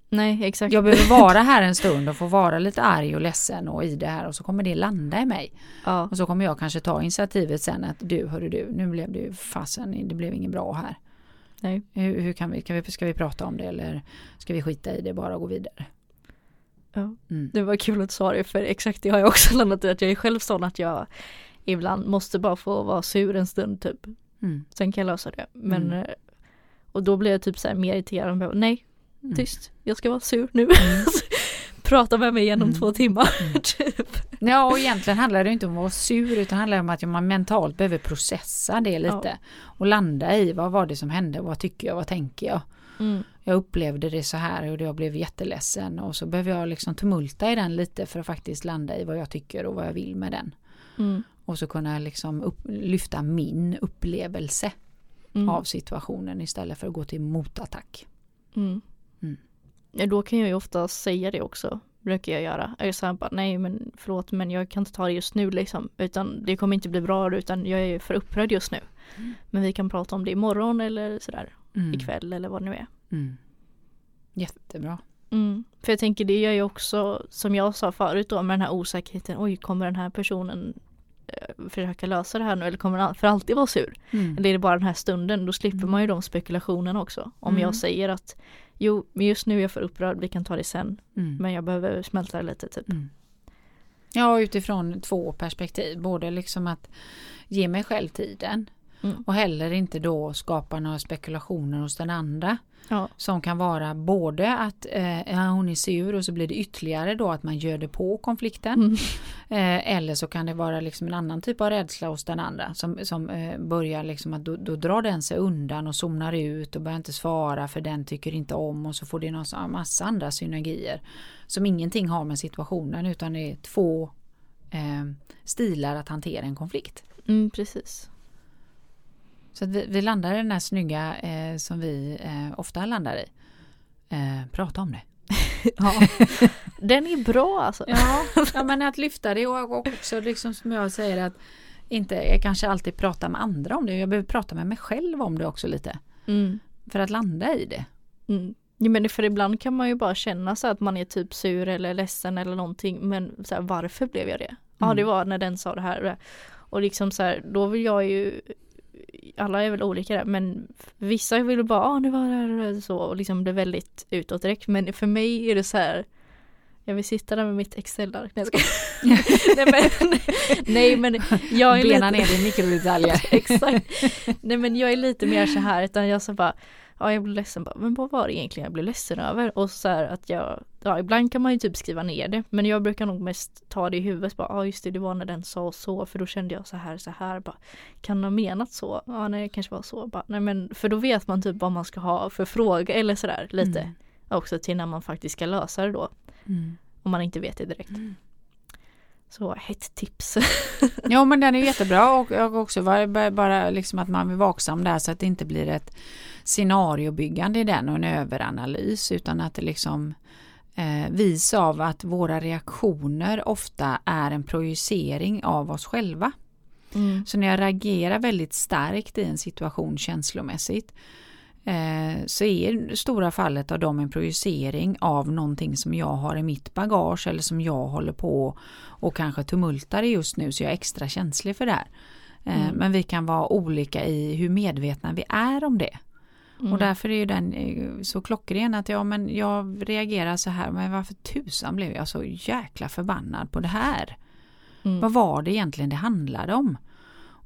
Nej exakt. Jag behöver vara här en stund och få vara lite arg och ledsen och i det här och så kommer det landa i mig. ja. Och så kommer jag kanske ta initiativet sen att du, hörru du, nu blev det ju fasen, det blev inget bra här. Nej. Hur, hur kan vi, kan vi, ska vi prata om det eller ska vi skita i det bara och gå vidare? Ja. Mm. Det var kul att du sa det för exakt det har jag också landat i att jag är själv sån att jag ibland måste bara få vara sur en stund typ. Mm. Sen kan jag lösa det. Men Mm. eh, och då blir jag typ så här mer irriterad. och bara, Nej, Mm. tyst. Jag ska vara sur nu. Prata med mig igen om Mm. två timmar. Mm. typ. Ja och egentligen handlar det inte om att vara sur utan det handlar om att man mentalt behöver processa det lite. Och landa i vad var det som hände, vad tycker jag, vad tänker jag. Mm. Jag upplevde det så här och jag blev jätteledsen och så behöver jag liksom tumulta i den lite för att faktiskt landa i vad jag tycker och vad jag vill med den. Mm. Och så kunna liksom upp, lyfta min upplevelse Mm. av situationen istället för att gå till motattack. Mm. Mm. Ja, då kan jag ju ofta säga det också. Brukar jag göra. Jag säger bara nej men förlåt men jag kan inte ta det just nu liksom. Utan det kommer inte bli bra utan jag är för upprörd just nu. Mm. Men vi kan prata om det imorgon eller sådär. Mm. Ikväll eller vad det nu är. Mm. Jättebra. Mm. För jag tänker det gör ju också som jag sa förut då med den här osäkerheten. Oj kommer den här personen försöka lösa det här nu eller kommer den för alltid vara sur? Mm. Eller är det bara den här stunden? Då slipper Mm. man ju de spekulationerna också. Om Mm. jag säger att jo men just nu är jag för upprörd, vi kan ta det sen. Mm. Men jag behöver smälta det lite typ. Mm. Ja, utifrån två perspektiv. Både liksom att ge mig själv tiden Mm. och heller inte då skapa några spekulationer hos den andra. Ja. Som kan vara både att eh, hon är sur och så blir det ytterligare då att man göder på konflikten. Mm. Eh, eller så kan det vara liksom en annan typ av rädsla hos den andra som, som eh, börjar liksom att då, då drar den sig undan och zonar ut och börjar inte svara för den tycker inte om och så får det någon sån- massa andra synergier som ingenting har med situationen utan det är två eh, stilar att hantera en konflikt. Mm, precis. Så vi, vi landar i den här snygga eh, som vi eh, ofta landar i. Eh, prata om det. Ja. Den är bra alltså. Ja, ja men att lyfta det och och också liksom som jag säger att inte jag kanske alltid prata med andra om det. Jag behöver prata med mig själv om det också lite. Mm. För att landa i det. Mm. Ja, men för ibland kan man ju bara känna så att man är typ sur eller ledsen eller någonting men så här, varför blev jag det? Ja Mm. det var när den sa det här och det. Och liksom så här, då vill jag ju alla är väl olika där men vissa vill bara ah nu var det här och det här", så och liksom blir väldigt utåt direkt men för mig är det så här jag vill sitta där med mitt Excel-ark. Nej, nej, men, nej men jag är Bena lite... ner i mikrodetaljer. Exakt. Nej men jag är lite mer så här utan jag så bara Ja jag blev ledsen bara, men vad var det egentligen jag blev ledsen över? Och så här att jag Ja ibland kan man ju typ skriva ner det Men jag brukar nog mest ta det i huvudet bara, ja just det det var när den sa så för då kände jag så här så här bara Kan ha menat så? Ja nej det kanske var så bara, nej men för då vet man typ vad man ska ha för fråga eller sådär lite Mm. Också till när man faktiskt ska lösa det då Mm. Om man inte vet det direkt Mm. Så hett tips Ja men den är jättebra och jag också var bara- liksom att man blir vaksam där så att det inte blir ett scenariobyggande i den och en överanalys utan att det liksom eh, vis av att våra reaktioner ofta är en projicering av oss själva. mm. Så när jag reagerar väldigt starkt i en situation känslomässigt så är stora fallet av dem en projicering av någonting som jag har i mitt bagage eller som jag håller på och kanske tumultar i just nu så jag är extra känslig för det här. Eh, Mm. Men vi kan vara olika i hur medvetna vi är om det. Mm. Och därför är ju den eh, så klockren att ja men jag reagerar så här men varför tusan blev jag så jäkla förbannad på det här? mm. Vad var det egentligen det handlade om?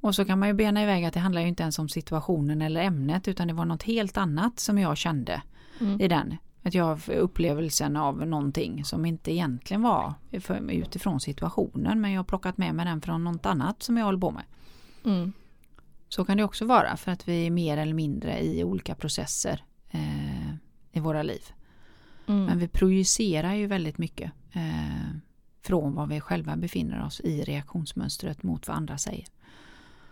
Och så kan man ju bena iväg att det handlar ju inte ens om situationen eller ämnet utan det var något helt annat som jag kände Mm. i den. Att jag upplevelsen av någonting som inte egentligen var för- utifrån situationen men jag har plockat med mig den från något annat som jag håller på med. Mm. Så kan det också vara för att vi är mer eller mindre i olika processer eh, i våra liv. Mm. Men vi projicerar ju väldigt mycket eh, från var vi själva befinner oss i reaktionsmönstret mot vad andra säger.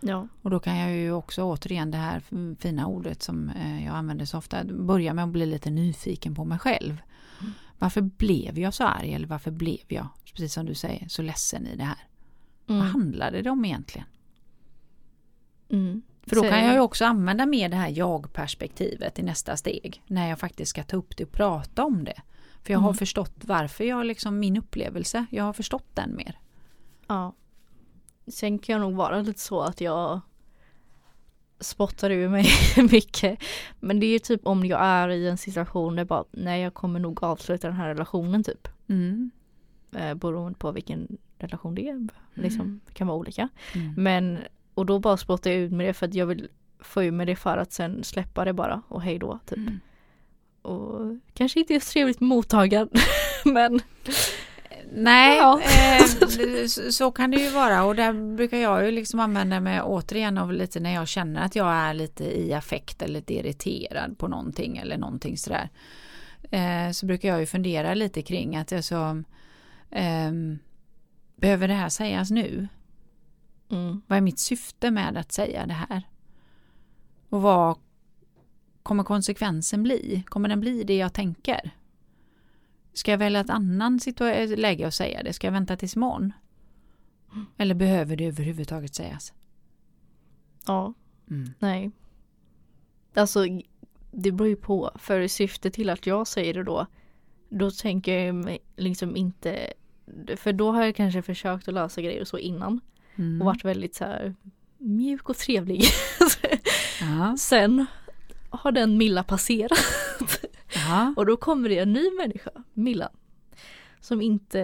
Ja. Och då kan jag ju också återigen det här fina ordet som eh, jag använder så ofta, börja med att bli lite nyfiken på mig själv. Mm. Varför blev jag så arg eller varför blev jag, precis som du säger, så ledsen i det här? Vad Mm. handlade det om egentligen? Mm. För då kan jag ju också använda mer det här jag-perspektivet i nästa steg. När jag faktiskt ska ta upp det och prata om det. För jag har Mm. förstått varför jag liksom, min upplevelse, jag har förstått den mer. Ja. Sen kan jag nog vara lite så att jag spottar ur mig mycket. Men det är ju typ om jag är i en situation där bara, nej jag kommer nog avsluta den här relationen typ. Mm. Eh, beroende på vilken relation det är. Liksom, det kan vara olika. Mm. Men, och då bara spottar jag ut med det för att jag vill få ur med det för att sen släppa det bara och hej då typ. Mm. Och kanske inte är så trevligt mottagad men Nej, Ja. eh, så- så kan det ju vara och där brukar jag ju liksom använda mig återigen av lite när jag känner att jag är lite i affekt eller lite irriterad på någonting eller någonting sådär. Eh, så brukar jag ju fundera lite kring att jag så ehm, Behöver det här sägas nu? mm, Vad är mitt syfte med att säga det här? Och vad kommer konsekvensen bli? Kommer den bli det jag tänker? Ska jag välja ett annan situa- läge att säga det? Ska jag vänta tills imorgon? Eller behöver det överhuvudtaget sägas? ja, Mm. nej. Alltså det beror ju på. För syftet till att jag säger det då då tänker jag mig liksom inte för då har jag kanske försökt att lösa grejer och så innan Mm. och varit väldigt så här mjuk och trevlig. Sen har den Milla passerat Ja. och då kommer det en ny människa, Milla, som inte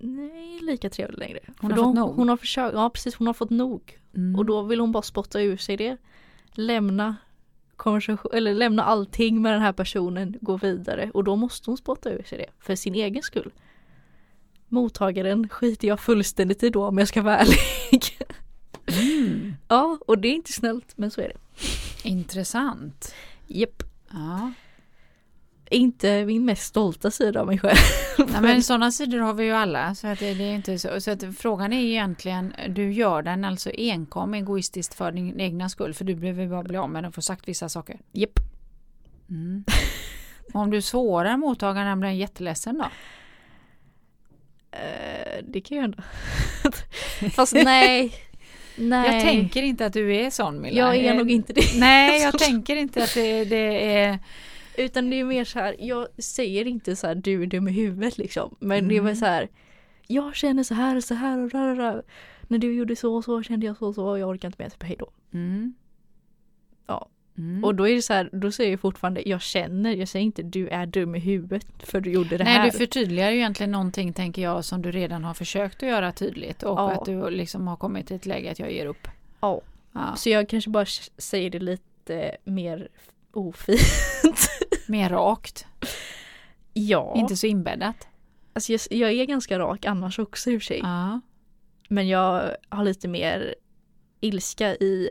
nej, är lika trevlig längre. Hon För har då, fått nog. Hon har försökt, ja precis hon har fått nog. Mm. Och då vill hon bara spotta ur sig det. Lämna konversation, eller lämna allting med den här personen, gå vidare. Och då måste hon spotta ur sig det, för sin egen skull. Mottagaren skiter jag fullständigt i då om jag ska vara ärlig. Mm. ja, och det är inte snällt, men så är det. Intressant. Japp. Ja. Inte min mest stolta sida av mig själv. Nej, men sådana sidor har vi ju alla. Så, att det, är inte så. så att frågan är egentligen, du gör den alltså enkom egoistiskt för din egna skull. För du behöver bara bli av med den och få sagt vissa saker. Japp. Mm. Om du sårar mottagaren blir den jätteledsen då? Eh, det kan jag ändå. Fast nej. Nej. Jag tänker inte att du är sån Milla. Jag är Eh, nog inte det. Nej, jag tänker inte att det, det är... Utan det är mer så här, jag säger inte så här du är dum i huvudet liksom. Men det är Mm. väl så här, jag känner så här och så här och där, där. När du gjorde så och så kände jag så och så och jag orkar inte mer, typ hej då. Mm. Ja. Mm. Och då är det så här, då säger jag fortfarande jag känner, jag säger inte du är dum i huvudet för du gjorde det här. Nej, du förtydligar ju egentligen någonting tänker jag som du redan har försökt att göra tydligt och Ja. att du liksom har kommit till ett läge att jag ger upp. Ja. Ja. Så jag kanske bara säger det lite mer ofint. Mer rakt, ja. inte så inbäddat. Alltså jag, jag är ganska rak annars också i och för sig. Ja. Men jag har lite mer ilska i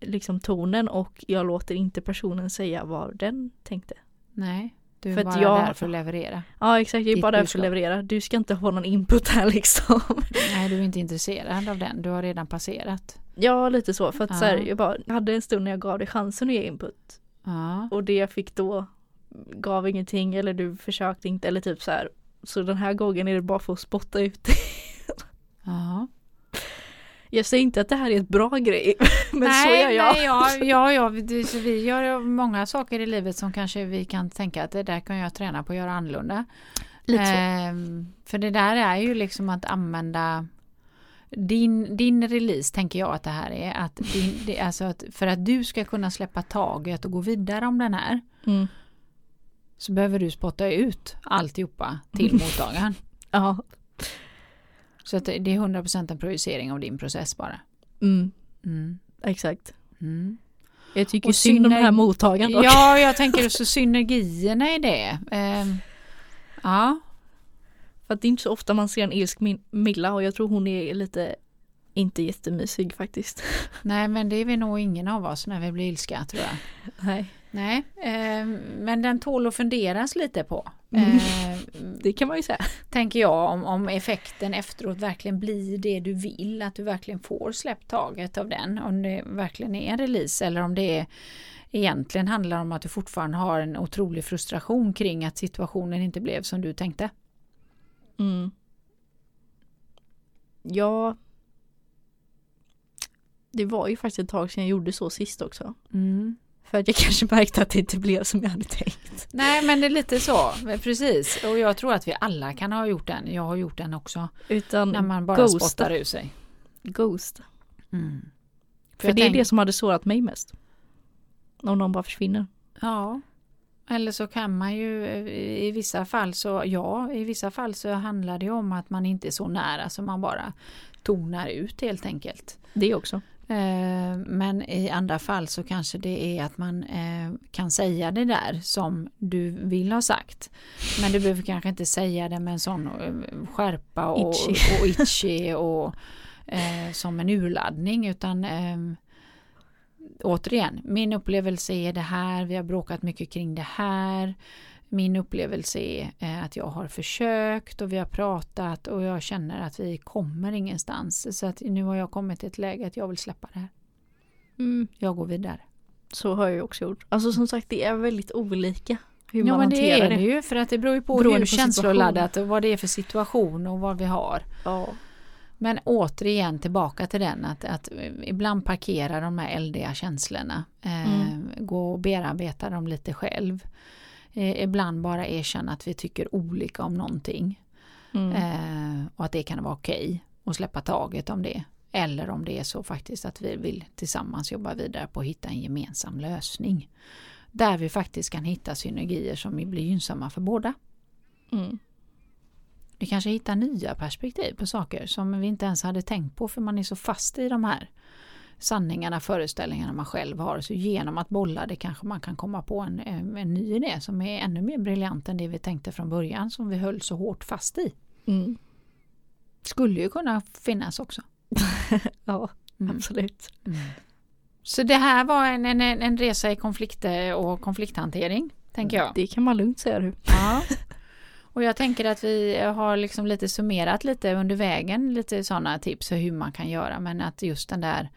liksom tonen och jag låter inte personen säga vad den tänkte. Nej, du är För att bara jag- där för att leverera. Ja exakt, jag är Ditt bara där för att leverera. Du ska inte ha någon input här liksom. Nej, du är inte intresserad av den. Du har redan passerat. Ja lite så, för att så här, Ja. jag bara hade en stund när jag gav dig chansen att ge input. Ja. Och det jag fick då gav ingenting eller du försökte inte eller typ så här. Så den här gången är det bara för att spotta ut det. ja. Jag säger inte att det här är ett bra grej, men så nej, gör jag. Nej, ja, ja, ja, så vi gör många saker i livet som kanske vi kan tänka att det där kan jag träna på att göra annorlunda. Lite så. Ehm, för det där är ju liksom att använda din, din release tänker jag att det här är. Att din, det, alltså att för att du ska kunna släppa taget och gå vidare om den här Mm. så behöver du spotta ut alltihopa till mottagaren. Ja. Så att det är 100% en projicering av din process bara. Mm. Mm. Exakt. Mm. Jag tycker Och synd om den här mottagaren dock. Ja, jag tänker så synergierna i det. Ehm, ja, För att det är inte så ofta man ser en ilsk min- Milla och jag tror hon är lite inte jättemysig faktiskt. nej men det är vi nog ingen av oss när vi blir ilska tror jag. Nej. Nej, ehm, men den tål att funderas lite på. Mm. Ehm, Det kan man ju säga. Tänker jag om, om effekten efteråt verkligen blir det du vill, att du verkligen får släppt taget av den. Om det verkligen är en release eller om det är, egentligen handlar om att du fortfarande har en otrolig frustration kring att situationen inte blev som du tänkte. Mm. Ja. Det var ju faktiskt ett tag sedan jag gjorde så sist också. Mm. För att jag kanske märkte att det inte blev som jag hade tänkt. Nej men det är lite så, precis. Och jag tror att vi alla kan ha gjort den. Jag har gjort den också. Utan När man bara ghosta. spottar ur sig. Ghost. Mm. För, jag det är det som hade sårat mig mest. Om någon bara försvinner. Ja. Eller så kan man ju i vissa fall så, ja, i vissa fall så handlar det om att man inte är så nära så man bara tonar ut helt enkelt. Det också. Eh, Men i andra fall så kanske det är att man eh, kan säga det där som du vill ha sagt. Men du behöver kanske inte säga det med en sån eh, skärpa och Itchy. och, itchy och som en urladdning utan återigen, min upplevelse är det här, vi har bråkat mycket kring det här. Min upplevelse är eh, att jag har försökt och vi har pratat och jag känner att vi kommer ingenstans. Så att nu har jag kommit till ett läge att jag vill släppa det här. Mm. Jag går vidare. Så har jag också gjort. Alltså som sagt det är väldigt olika. Hur ja man men det hanterar är det. det ju för att det beror ju på Beroende hur på känsloladdat och vad det är för situation och vad vi har. Ja. Men återigen tillbaka till den att, att ibland parkera de här eldiga känslorna. Eh, Mm. Gå och bearbeta dem lite själv. Eh, ibland bara erkänna att vi tycker olika om någonting. Mm. Eh, och att det kan vara okej att släppa taget om det. Eller om det är så faktiskt att vi vill tillsammans jobba vidare på att hitta en gemensam lösning. Där vi faktiskt kan hitta synergier som blir gynnsamma för båda. Mm. Vi kanske hittar nya perspektiv på saker som vi inte ens hade tänkt på för man är så fast i de här sanningarna, föreställningarna man själv har. Så genom att bolla det kanske man kan komma på en, en, ny idé som är ännu mer briljant än det vi tänkte från början som vi höll så hårt fast i. Mm. Skulle ju kunna finnas också. Ja, Mm. absolut. Så det här var en, en, en resa i konflikt och konflikthantering, tänker jag. Det kan man lugnt säga du. Ja. Och jag tänker att vi har liksom lite summerat lite under vägen, lite sådana tips för hur man kan göra. Men att just den där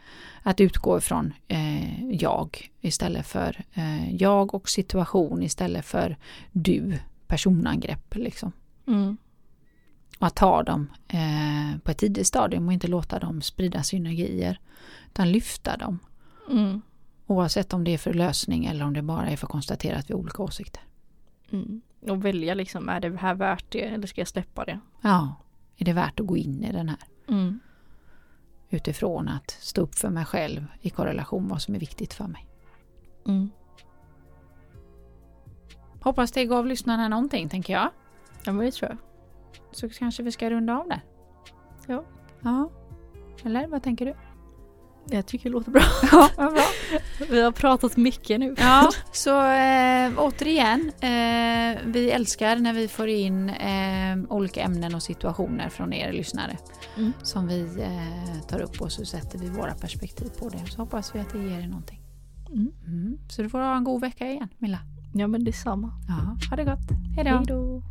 att utgå ifrån eh, jag istället för eh, jag och situation istället för du, personangrepp liksom. Mm. Och att ta dem eh, på ett tidigt stadium och inte låta dem sprida synergier. Utan lyfta dem. Mm. Oavsett om det är för lösning eller om det bara är för att konstatera att vi har olika åsikter. Mm. Och välja liksom, är det här värt det eller ska jag släppa det? Ja, är det värt att gå in i den här? Mm. utifrån att stå upp för mig själv i korrelation vad som är viktigt för mig. Mm. Hoppas det gav lyssnarna någonting tänker jag. Ja men det tror jag. Så kanske vi ska runda av där. Ja. Ja. Eller vad tänker du? Jag tycker det låter bra. Ja, bra. Vi har pratat mycket nu. Ja, så äh, återigen. Eh, vi älskar när vi får in eh, olika ämnen och situationer från er lyssnare. Mm. Som vi tar upp och så sätter vi våra perspektiv på det. Så hoppas vi att det ger er någonting. Mm. Mm. Så du får ha en god vecka igen Milla. Ja men detsamma. Ja, ha det gott. Hej då.